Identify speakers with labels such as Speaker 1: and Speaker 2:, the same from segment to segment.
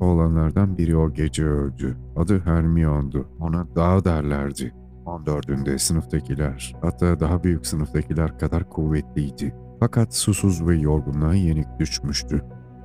Speaker 1: Oğlanlardan biri o gece öldü. Adı Hermione'du. Ona dağ derlerdi. 14'ünde sınıftakiler, hatta daha büyük sınıftakiler kadar kuvvetliydi. Fakat susuz ve yorgunluğa yenik düşmüştü.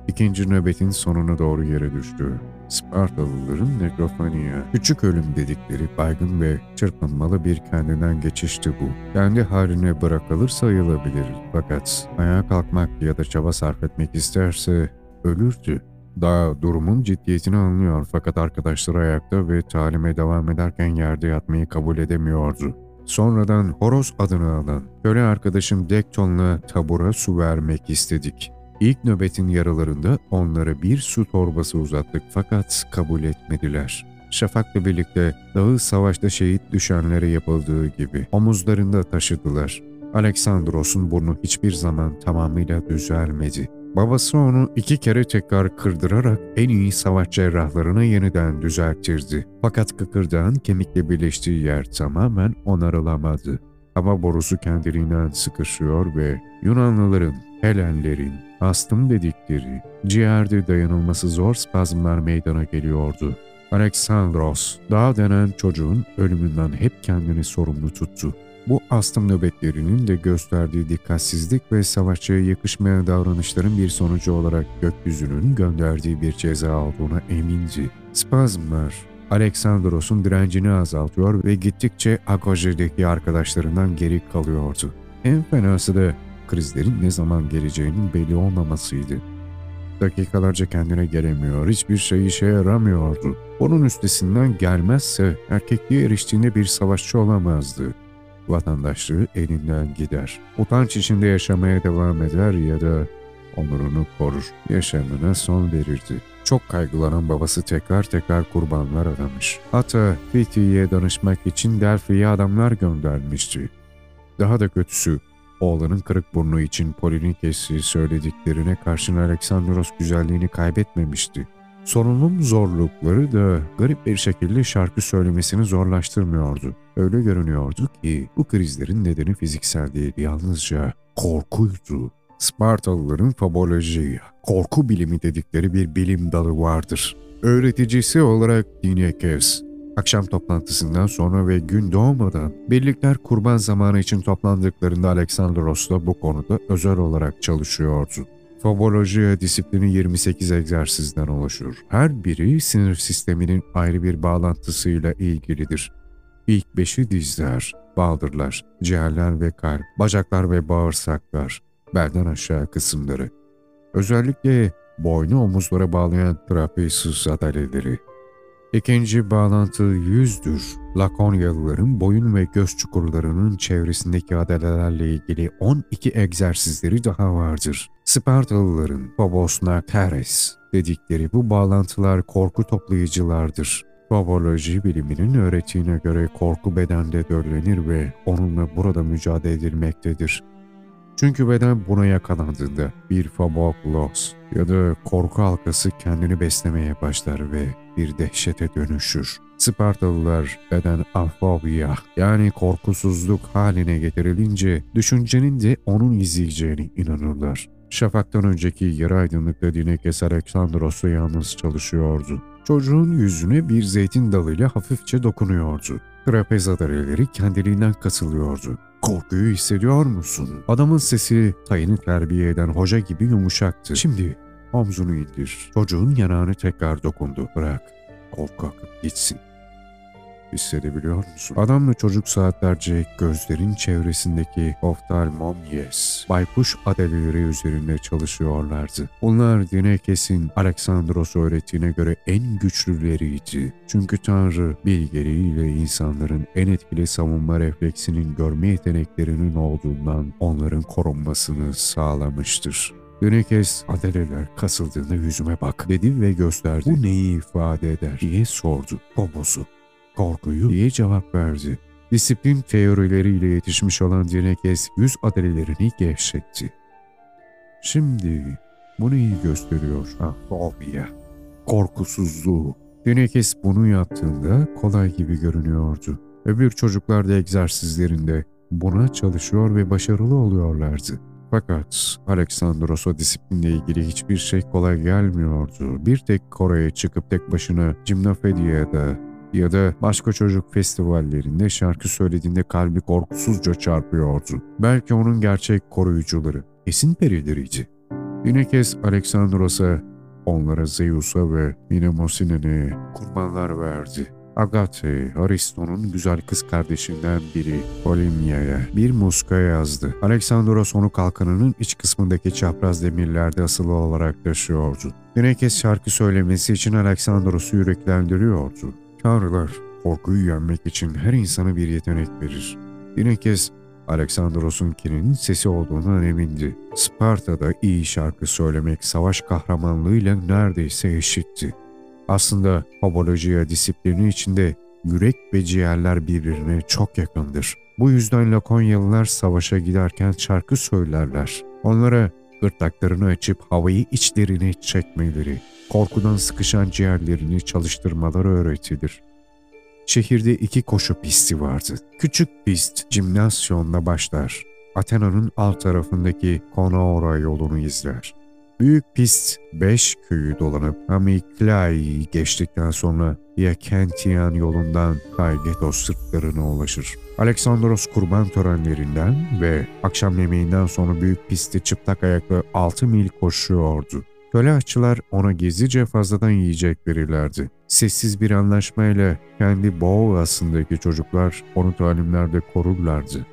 Speaker 1: İkinci nöbetin sonuna doğru yere düştü. Spartalıların nekrofania, küçük ölüm dedikleri baygın ve çırpınmalı bir kendinden geçişti bu. Kendi haline bırakılır sayılabilir fakat ayağa kalkmak ya da çaba sarf etmek isterse ölürdü. Daha durumun ciddiyetini anlıyor fakat arkadaşları ayakta ve talime devam ederken yerde yatmayı kabul edemiyordu. Sonradan Horoz adını alan köle arkadaşım Dekton'la tabura su vermek istedik. İlk nöbetin yaralarında onlara bir su torbası uzattık fakat kabul etmediler. Şafak'la birlikte dağı savaşta şehit düşenlere yapıldığı gibi omuzlarında taşıdılar. Aleksandros'un burnu hiçbir zaman tamamıyla düzelmedi. Babası onu iki kere tekrar kırdırarak en iyi savaş cerrahlarına yeniden düzelttirdi. Fakat kıkırdağın kemikle birleştiği yer tamamen onarılamadı. Hava borusu kendiliğinden sıkışıyor ve Yunanlıların, Helenlerin, astım dedikleri, ciğerde dayanılması zor spazmlar meydana geliyordu. Alexandros, dağ denen çocuğun ölümünden hep kendini sorumlu tuttu. Bu astım nöbetlerinin de gösterdiği dikkatsizlik ve savaşçıya yakışmayan davranışların bir sonucu olarak gökyüzünün gönderdiği bir ceza olduğuna emindi. Spazmlar, Alexandros'un direncini azaltıyor ve gittikçe Agoje'deki arkadaşlarından geri kalıyordu. En fenası da krizlerin ne zaman geleceğinin belli olmamasıydı. Dakikalarca kendine gelemiyor, hiçbir şey işe yaramıyordu. Onun üstesinden gelmezse erkekliğe eriştiğinde bir savaşçı olamazdı vatandaşlığı elinden gider. Utanç içinde yaşamaya devam eder ya da onurunu korur. Yaşamına son verirdi. Çok kaygılanan babası tekrar tekrar kurbanlar aramış. Hatta Fethiye'ye danışmak için Delphi'ye adamlar göndermişti. Daha da kötüsü, oğlanın kırık burnu için Polinikes'i söylediklerine karşın Aleksandros güzelliğini kaybetmemişti. Sorunun zorlukları da garip bir şekilde şarkı söylemesini zorlaştırmıyordu. Öyle görünüyordu ki bu krizlerin nedeni fiziksel değil yalnızca korkuydu. Spartalıların faboloji, korku bilimi dedikleri bir bilim dalı vardır. Öğreticisi olarak Dinekes, akşam toplantısından sonra ve gün doğmadan birlikler kurban zamanı için toplandıklarında Aleksandros da bu konuda özel olarak çalışıyordu. Foboloji disiplini 28 egzersizden oluşur. Her biri sinir sisteminin ayrı bir bağlantısıyla ilgilidir. İlk beşi dizler, baldırlar, ciğerler ve kalp, bacaklar ve bağırsaklar, belden aşağı kısımları. Özellikle boynu omuzlara bağlayan trapezus adaleleri. İkinci bağlantı yüzdür. Lakonyalıların boyun ve göz çukurlarının çevresindeki adalelerle ilgili 12 egzersizleri daha vardır. Spartalıların Phobos Teres dedikleri bu bağlantılar korku toplayıcılardır. Foboloji biliminin öğrettiğine göre korku bedende döllenir ve onunla burada mücadele edilmektedir. Çünkü beden buna yakalandığında bir foboklos ya da korku halkası kendini beslemeye başlar ve bir dehşete dönüşür. Spartalılar beden afobia yani korkusuzluk haline getirilince düşüncenin de onun izleyeceğine inanırlar. Şafaktan önceki yarı aydınlıkta Dinekes Aleksandros'la yalnız çalışıyordu. Çocuğun yüzüne bir zeytin dalıyla hafifçe dokunuyordu. Trapez adareleri kendiliğinden kasılıyordu. Korkuyu hissediyor musun? Adamın sesi tayını terbiye eden hoca gibi yumuşaktı. Şimdi omzunu indir. Çocuğun yanağını tekrar dokundu. Bırak. Korku gitsin. Hissedebiliyor musun? Adamla çocuk saatlerce gözlerin çevresindeki oftalmomyes, baykuş adeleleri üzerinde çalışıyorlardı. Bunlar Dinekes'in Aleksandros öğrettiğine göre en güçlüleriydi. Çünkü Tanrı bilgeliğiyle insanların en etkili savunma refleksinin görme yeteneklerinin olduğundan onların korunmasını sağlamıştır. Dinekes adeleler kasıldığında yüzüme bak dedi ve gösterdi. Bu neyi ifade eder diye sordu. Poposu korkuyu diye cevap verdi. Disiplin teorileriyle yetişmiş olan Dinekes yüz adalelerini gevşetti. Şimdi bu neyi gösteriyor? Ah, fobia. Korkusuzluğu. Dinekes bunu yaptığında kolay gibi görünüyordu. Öbür çocuklar da egzersizlerinde buna çalışıyor ve başarılı oluyorlardı. Fakat Aleksandros'a disiplinle ilgili hiçbir şey kolay gelmiyordu. Bir tek Kore'ye çıkıp tek başına Cimnafedia'da ya da başka çocuk festivallerinde şarkı söylediğinde kalbi korkusuzca çarpıyordu. Belki onun gerçek koruyucuları, esin perileriydi. Yine kez Aleksandros'a, onlara Zeus'a ve Mnemosyne'ne kurbanlar verdi. Agate, Aristo'nun güzel kız kardeşinden biri Polymnia'ya bir muska yazdı. Aleksandros onu kalkanının iç kısmındaki çapraz demirlerde asılı olarak taşıyordu. Yine kez şarkı söylemesi için Aleksandros'u yüreklendiriyordu. Tanrılar, korkuyu yenmek için her insana bir yetenek verir. Yine kez Aleksandros'unkinin sesi olduğundan emindi. Sparta'da iyi şarkı söylemek savaş kahramanlığıyla neredeyse eşitti. Aslında Fabolojiya disiplini içinde yürek ve ciğerler birbirine çok yakındır. Bu yüzden Lakonyalılar savaşa giderken şarkı söylerler. Onlara gırtlaklarını açıp havayı içlerine çekmeleri, korkudan sıkışan ciğerlerini çalıştırmaları öğretilir. Şehirde iki koşu pisti vardı. Küçük pist cimnasyonla başlar. Athena'nın alt tarafındaki Konaora yolunu izler. Büyük pist 5 köyü dolanıp Amiklai'yi geçtikten sonra Yakentian yolundan Kaygetos sırtlarına ulaşır. Aleksandros kurban törenlerinden ve akşam yemeğinden sonra büyük pisti çıplak ayakla 6 mil koşuyordu. Köle aşçılar ona gizlice fazladan yiyecek verirlerdi. Sessiz bir anlaşmayla kendi boğasındaki çocuklar onu talimlerde korurlardı.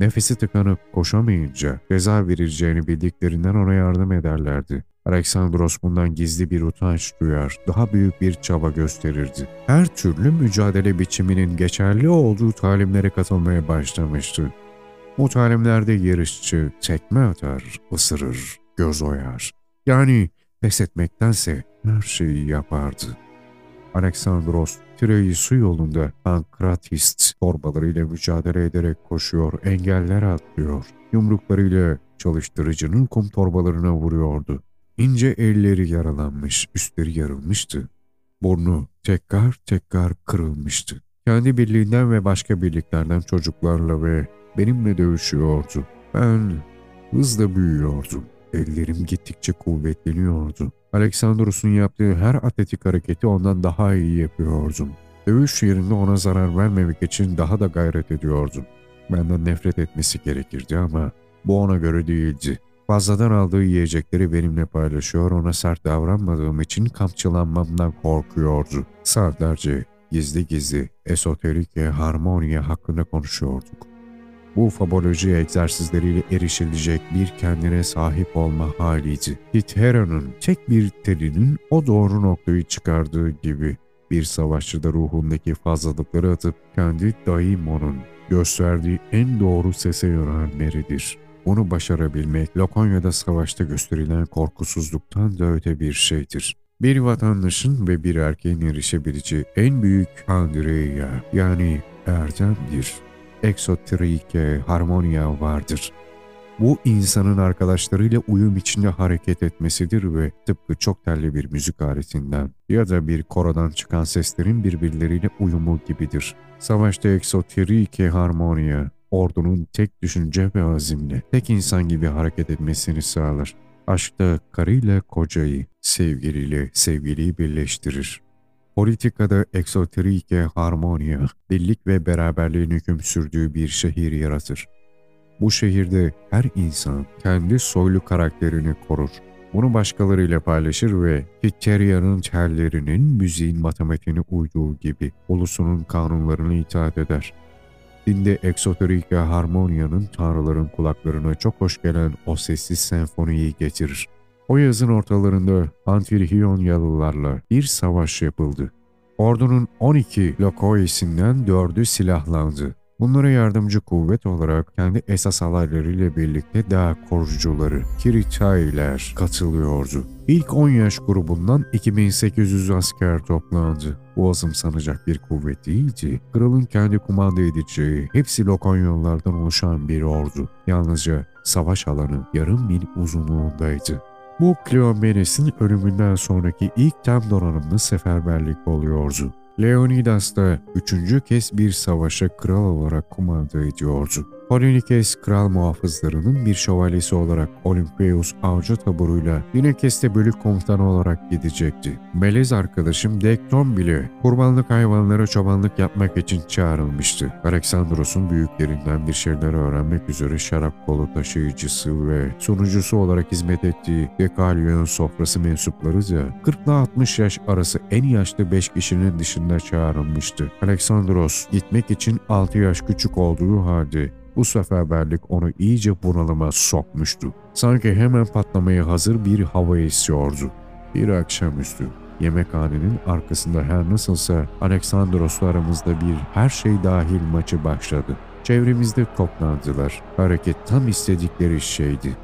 Speaker 1: Nefesi tıkanıp koşamayınca ceza verileceğini bildiklerinden ona yardım ederlerdi. Alexandros bundan gizli bir utanç duyar, daha büyük bir çaba gösterirdi. Her türlü mücadele biçiminin geçerli olduğu talimlere katılmaya başlamıştı. Bu talimlerde yarışçı tekme atar, ısırır, göz oyar. Yani pes etmektense her şeyi yapardı. Alexandros, Tireyi su yolunda Pankratist torbalarıyla mücadele ederek koşuyor, engeller atlıyor. Yumruklarıyla çalıştırıcının kum torbalarına vuruyordu. İnce elleri yaralanmış, üstleri yarılmıştı. Burnu tekrar tekrar kırılmıştı. Kendi birliğinden ve başka birliklerden çocuklarla ve benimle dövüşüyordu. Ben hızla büyüyordum. Ellerim gittikçe kuvvetleniyordu. Alexandros'un yaptığı her atletik hareketi ondan daha iyi yapıyordum. Dövüş yerinde ona zarar vermemek için daha da gayret ediyordum. Benden nefret etmesi gerekirdi ama bu ona göre değildi. Fazladan aldığı yiyecekleri benimle paylaşıyor, ona sert davranmadığım için kamçılanmamdan korkuyordu. Saatlerce gizli gizli esoterik ve harmonia hakkında konuşuyorduk. Bu faboloji egzersizleriyle erişilecek bir kendine sahip olma haliydi. Hithera'nın tek bir telinin o doğru noktayı çıkardığı gibi bir savaşçıda ruhundaki fazlalıkları atıp kendi daimonun gösterdiği en doğru sese yönelmelidir. Bunu başarabilmek Lakonya'da savaşta gösterilen korkusuzluktan da öte bir şeydir. Bir vatandaşın ve bir erkeğin erişebileceği en büyük Andreya yani erdemdir eksotrike harmonia vardır. Bu insanın arkadaşlarıyla uyum içinde hareket etmesidir ve tıpkı çok telli bir müzik aletinden ya da bir korodan çıkan seslerin birbirleriyle uyumu gibidir. Savaşta eksotrike harmonia, ordunun tek düşünce ve azimle, tek insan gibi hareket etmesini sağlar. Aşkta karıyla kocayı, sevgiliyle sevgiliyi birleştirir. Politikada eksoterike harmonia, birlik ve beraberliğin hüküm sürdüğü bir şehir yaratır. Bu şehirde her insan kendi soylu karakterini korur. Bunu başkalarıyla paylaşır ve Hitteria'nın tellerinin müziğin matematiğine uyduğu gibi ulusunun kanunlarını itaat eder. Dinde eksoterike harmoniyanın tanrıların kulaklarına çok hoş gelen o sessiz senfoniyi getirir. O yazın ortalarında Antirhiyonyalılarla bir savaş yapıldı. Ordunun 12 lokoisinden 4'ü silahlandı. Bunlara yardımcı kuvvet olarak kendi esas alaylarıyla birlikte dağ korucuları, Kiritailer katılıyordu. İlk 10 yaş grubundan 2800 asker toplandı. Bu azımsanacak bir kuvvet değildi. Kralın kendi kumanda edeceği, hepsi Lokonyalılardan oluşan bir ordu. Yalnızca savaş alanı yarım mil uzunluğundaydı. Bu Kleomenes'in ölümünden sonraki ilk tam donanımlı seferberlik oluyordu. Leonidas da üçüncü kez bir savaşa kral olarak kumanda ediyordu. Polinikes kral muhafızlarının bir şövalyesi olarak Olympius avcı taburuyla Dinekes'te bölük komutanı olarak gidecekti. Melez arkadaşım Dekton bile kurbanlık hayvanlara çobanlık yapmak için çağrılmıştı. Aleksandros'un büyüklerinden bir şeyler öğrenmek üzere şarap kolu taşıyıcısı ve sunucusu olarak hizmet ettiği Dekalyon sofrası mensuplarıca 40 ile 60 yaş arası en yaşlı 5 kişinin dışında çağrılmıştı. Aleksandros gitmek için 6 yaş küçük olduğu halde bu seferberlik onu iyice bunalıma sokmuştu. Sanki hemen patlamaya hazır bir hava esiyordu. Bir akşamüstü yemekhanenin arkasında her nasılsa Aleksandros'la aramızda bir her şey dahil maçı başladı. Çevremizde toplandılar. Hareket tam istedikleri şeydi.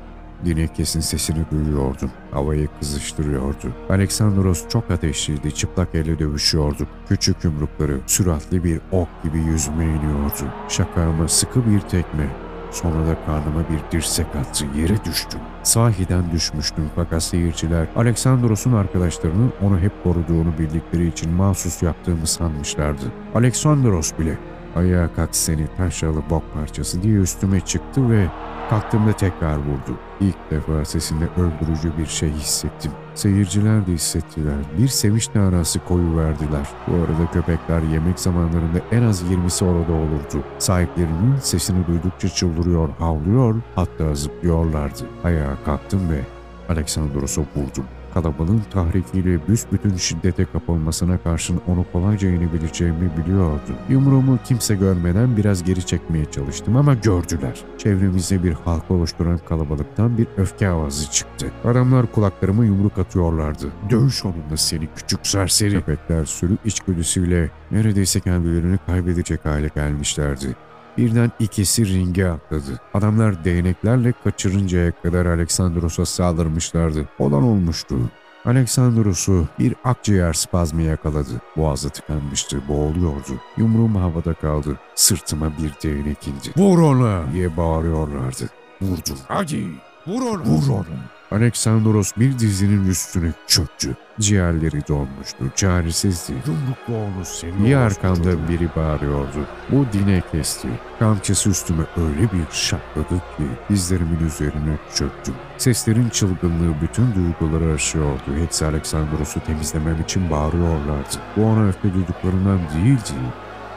Speaker 1: Dinekes'in sesini duyuyordum. Havayı kızıştırıyordu. Aleksandros çok ateşliydi. Çıplak elle dövüşüyorduk. Küçük yumrukları süratli bir ok gibi yüzüme iniyordu. Şakağıma sıkı bir tekme. Sonra da karnıma bir dirsek attı. Yere düştüm. Sahiden düşmüştüm fakat seyirciler Aleksandros'un arkadaşlarının onu hep koruduğunu bildikleri için mahsus yaptığımı sanmışlardı. Aleksandros bile ayağa kalk seni taşralı bok parçası diye üstüme çıktı ve Kalktığımda tekrar vurdu. İlk defa sesinde öldürücü bir şey hissettim. Seyirciler de hissettiler. Bir sevinç narası koyu verdiler. Bu arada köpekler yemek zamanlarında en az 20'si orada olurdu. Sahiplerinin sesini duydukça çıldırıyor, havlıyor, hatta zıplıyorlardı. Ayağa kalktım ve Aleksandros'u vurdum. Kalabalığın tahrikiyle büsbütün şiddete kapılmasına karşın onu kolayca yenebileceğimi biliyordum. Yumruğumu kimse görmeden biraz geri çekmeye çalıştım ama gördüler. Çevremizde bir halka oluşturan kalabalıktan bir öfke avazı çıktı. Adamlar kulaklarıma yumruk atıyorlardı. Dövüş onunla seni küçük serseri. Köpekler sürü içgüdüsüyle neredeyse kendilerini kaybedecek hale gelmişlerdi. Birden ikisi ringe atladı. Adamlar değneklerle kaçırıncaya kadar Aleksandros'a saldırmışlardı. Olan olmuştu. Aleksandros'u bir akciğer spazmı yakaladı. Boğazı tıkanmıştı, boğuluyordu. Yumruğum havada kaldı. Sırtıma bir değnek indi. Vur ona! diye bağırıyorlardı. Vurdum. Hadi! Vur ona! Vur ona! Aleksandros bir dizinin üstüne çöktü. Ciğerleri donmuştu, çaresizdi. Yumruklu onu seni Bir arkamda biri bağırıyordu. Bu dine kesti. Kamçısı üstüme öyle bir şakladı ki dizlerimin üzerine çöktüm. Seslerin çılgınlığı bütün duyguları aşıyordu. Hepsi Aleksandros'u temizlemem için bağırıyorlardı. Bu ona öfke duyduklarından değildi.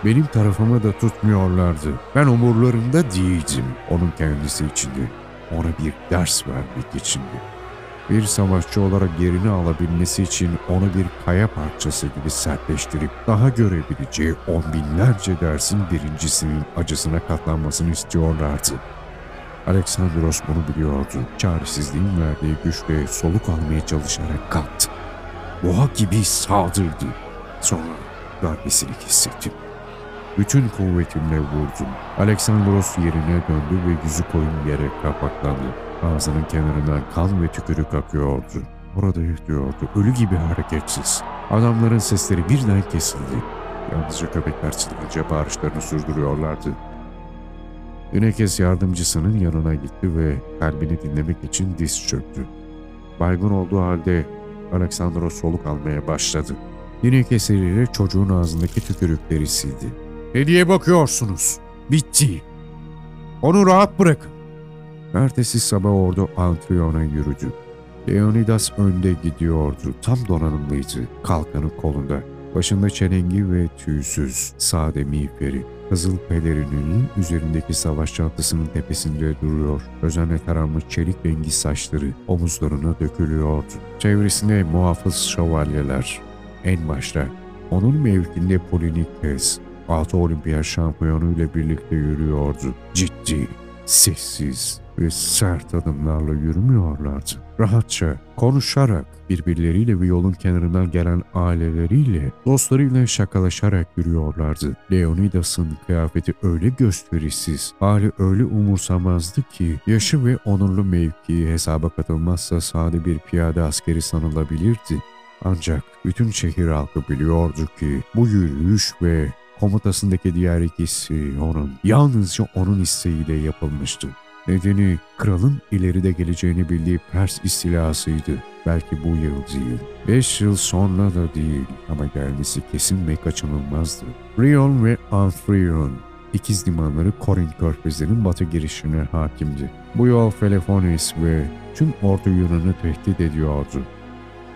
Speaker 1: Benim tarafımı da tutmuyorlardı. Ben umurlarında değildim. Onun kendisi içindi ona bir ders vermek içindi. Bir savaşçı olarak yerini alabilmesi için onu bir kaya parçası gibi sertleştirip daha görebileceği on binlerce dersin birincisinin acısına katlanmasını istiyorlardı. Aleksandros bunu biliyordu. Çaresizliğin verdiği güçle soluk almaya çalışarak kalktı. Boğa gibi saldırdı. Sonra darbesini hissettim. Bütün kuvvetimle vurdum. Aleksandros yerine döndü ve yüzü koyun yere kapaklandı. Ağzının kenarından kan ve tükürük akıyordu. Orada yatıyordu, ölü gibi hareketsiz. Adamların sesleri birden kesildi. Yalnızca köpekler çılgınca bağırışlarını sürdürüyorlardı. Ünekes yardımcısının yanına gitti ve kalbini dinlemek için diz çöktü. Baygın olduğu halde Aleksandros soluk almaya başladı. Ünekes eliyle çocuğun ağzındaki tükürükleri sildi. Ne diye bakıyorsunuz? Bitti. Onu rahat bırakın. Ertesi sabah ordu Antrion'a yürüdü. Leonidas önde gidiyordu. Tam donanımlıydı. Kalkanı kolunda. Başında çelengi ve tüysüz, sade miğferi. Kızıl pelerininin üzerindeki savaş çantasının tepesinde duruyor. Özenle taranmış çelik rengi saçları omuzlarına dökülüyordu. Çevresinde muhafız şövalyeler. En başta onun mevkinde Polinikes, altı olimpiyat şampiyonu ile birlikte yürüyordu. Ciddi, sessiz ve sert adımlarla yürümüyorlardı. Rahatça, konuşarak, birbirleriyle ve yolun kenarından gelen aileleriyle, dostlarıyla şakalaşarak yürüyorlardı. Leonidas'ın kıyafeti öyle gösterişsiz, hali öyle umursamazdı ki, yaşı ve onurlu mevkii hesaba katılmazsa sade bir piyade askeri sanılabilirdi. Ancak bütün şehir halkı biliyordu ki bu yürüyüş ve komutasındaki diğer ikisi onun, yalnızca onun isteğiyle yapılmıştı. Nedeni kralın ileride geleceğini bildiği Pers istilasıydı. Belki bu yıl değil, beş yıl sonra da değil ama gelmesi kesin ve kaçınılmazdı. Rion ve Anfrion ikiz limanları Korint Körfezi'nin batı girişine hakimdi. Bu yol Peloponnes ve tüm ordu Yunan'ı tehdit ediyordu.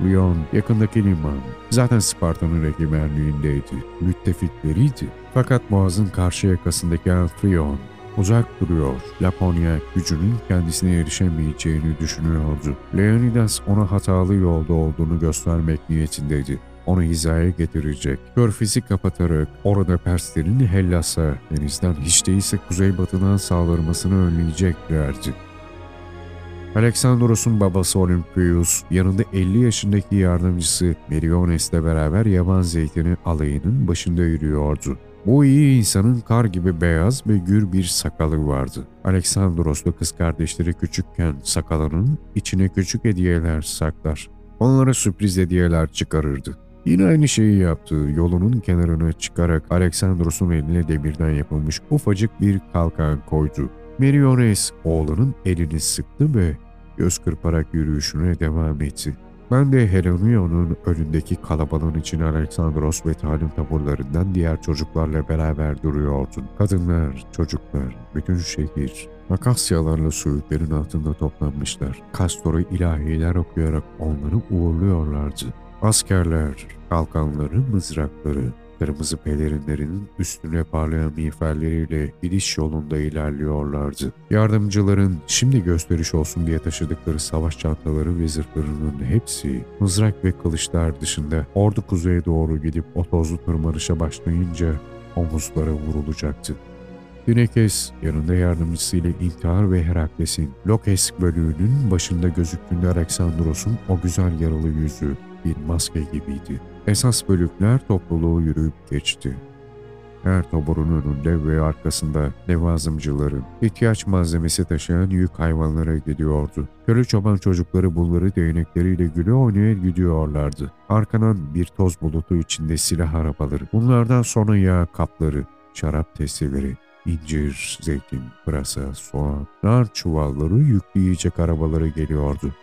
Speaker 1: Lyon yakındaki liman. Zaten Sparta'nın egemenliğindeydi. Müttefikleriydi. Fakat Boğaz'ın karşı yakasındaki Altrion uzak duruyor. Laponya gücünün kendisine erişemeyeceğini düşünüyordu. Leonidas ona hatalı yolda olduğunu göstermek niyetindeydi. Onu hizaya getirecek. Körfezi kapatarak orada Perslerin Hellas'a denizden hiç değilse kuzeybatıdan saldırmasını önleyeceklerdi. Alexandros'un babası Olympius, yanında 50 yaşındaki yardımcısı Meriones'le beraber yaban zeytini alayının başında yürüyordu. Bu iyi insanın kar gibi beyaz ve gür bir sakalı vardı. Alexandros'la kız kardeşleri küçükken sakalının içine küçük hediyeler saklar. Onlara sürpriz hediyeler çıkarırdı. Yine aynı şeyi yaptı. Yolunun kenarına çıkarak Alexandros'un eline demirden yapılmış ufacık bir kalkan koydu. Meriones oğlunun elini sıktı ve göz kırparak yürüyüşüne devam etti. Ben de Helenion'un önündeki kalabalığın içine Alexandros ve talim taburlarından diğer çocuklarla beraber duruyordum. Kadınlar, çocuklar, bütün şehir, Akasyalarla söğütlerin altında toplanmışlar. Kastor'u ilahiler okuyarak onları uğurluyorlardı. Askerler, kalkanları, mızrakları, kırmızı pelerinlerinin üstüne parlayan miğferleriyle gidiş yolunda ilerliyorlardı. Yardımcıların şimdi gösteriş olsun diye taşıdıkları savaş çantaları ve zırhlarının hepsi mızrak ve kılıçlar dışında ordu kuzeye doğru gidip o tozlu tırmanışa başlayınca omuzlara vurulacaktı. Dünekes yanında yardımcısıyla intihar ve Herakles'in Lokes bölüğünün başında gözüktüğünde Aleksandros'un o güzel yaralı yüzü bir maske gibiydi. Esas bölükler topluluğu yürüyüp geçti. Her toborun önünde ve arkasında levazımcıların, ihtiyaç malzemesi taşıyan yük hayvanlara gidiyordu. Köle çoban çocukları bunları değnekleriyle güle oynaya gidiyorlardı. Arkadan bir toz bulutu içinde silah arabaları, bunlardan sonra yağ kapları, şarap testileri, incir, zeytin, pırasa, soğan, nar çuvalları yükleyecek arabaları geliyordu.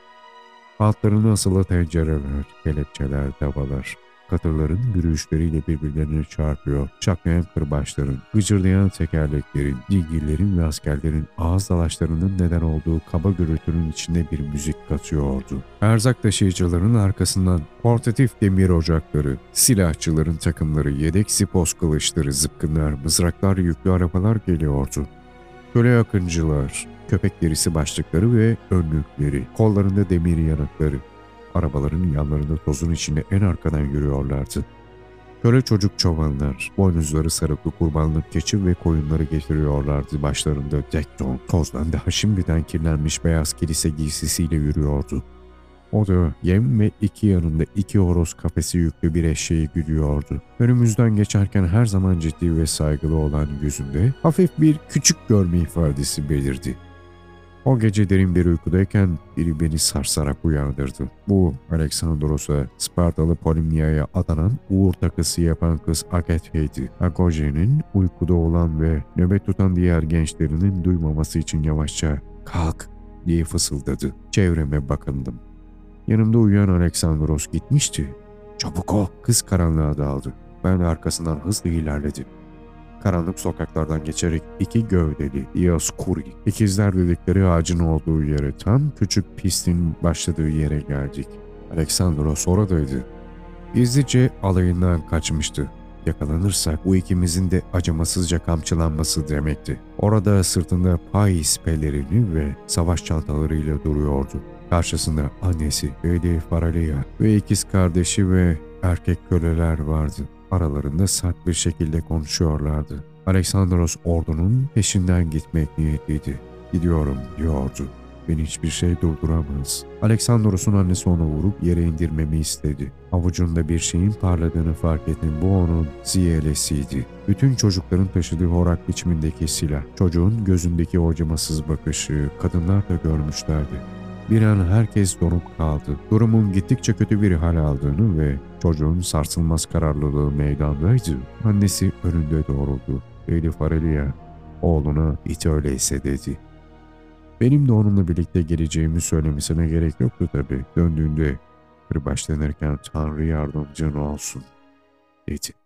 Speaker 1: Altlarına asılı tencereler, kelepçeler, tavalar, katırların yürüyüşleriyle birbirlerine çarpıyor, çaklayan kırbaçların, gıcırdayan tekerleklerin, dingillerin ve askerlerin ağız dalaşlarının neden olduğu kaba gürültünün içinde bir müzik katıyordu. Erzak taşıyıcıların arkasından portatif demir ocakları, silahçıların takımları, yedek sipos kılıçları, zıpkınlar, mızraklar, yüklü arabalar geliyordu. Köle akıncılar, köpek derisi başlıkları ve önlükleri, kollarında demir yanıkları, arabaların yanlarında tozun içinde en arkadan yürüyorlardı. Köle çocuk çobanlar, boynuzları sarıklı kurbanlık keçi ve koyunları getiriyorlardı başlarında dekton, tozdan daha şimdiden kirlenmiş beyaz kilise giysisiyle yürüyordu. O da yem ve iki yanında iki horoz kafesi yüklü bir eşeği gülüyordu. Önümüzden geçerken her zaman ciddi ve saygılı olan yüzünde hafif bir küçük görme ifadesi belirdi. O gece derin bir uykudayken biri beni sarsarak uyandırdı. Bu Aleksandros'a Spartalı Polimnia'ya adanan uğur takısı yapan kız Agathe'ydi. Agoje'nin uykuda olan ve nöbet tutan diğer gençlerinin duymaması için yavaşça kalk diye fısıldadı. Çevreme bakındım. Yanımda uyuyan Aleksandros gitmişti. Çabuk ol. Kız karanlığa daldı. Ben arkasından hızlı ilerledim. Karanlık sokaklardan geçerek iki gövdeli Dioskuri, ikizler dedikleri ağacın olduğu yere tam küçük pistin başladığı yere geldik. Aleksandros oradaydı. Gizlice alayından kaçmıştı. Yakalanırsak bu ikimizin de acımasızca kamçılanması demekti. Orada sırtında pais pelerini ve savaş çantalarıyla duruyordu. Karşısında annesi Lady Faralia ve ikiz kardeşi ve erkek köleler vardı. Aralarında sert bir şekilde konuşuyorlardı. Alexandros ordunun peşinden gitmek niyetliydi. Gidiyorum diyordu. Beni hiçbir şey durduramaz. Alexandros'un annesi onu vurup yere indirmemi istedi. Avucunda bir şeyin parladığını fark ettim. Bu onun ziyelesiydi. Bütün çocukların taşıdığı horak biçimindeki silah, çocuğun gözündeki o acımasız bakışı kadınlar da görmüşlerdi. Bir an herkes donuk kaldı. Durumun gittikçe kötü bir hal aldığını ve çocuğun sarsılmaz kararlılığı meydandaydı. Annesi önünde doğruldu. Lady Farelia oğluna hiç öyleyse dedi. Benim de onunla birlikte geleceğimi söylemesine gerek yoktu tabii. Döndüğünde kırbaçlanırken Tanrı yardımcın olsun dedi.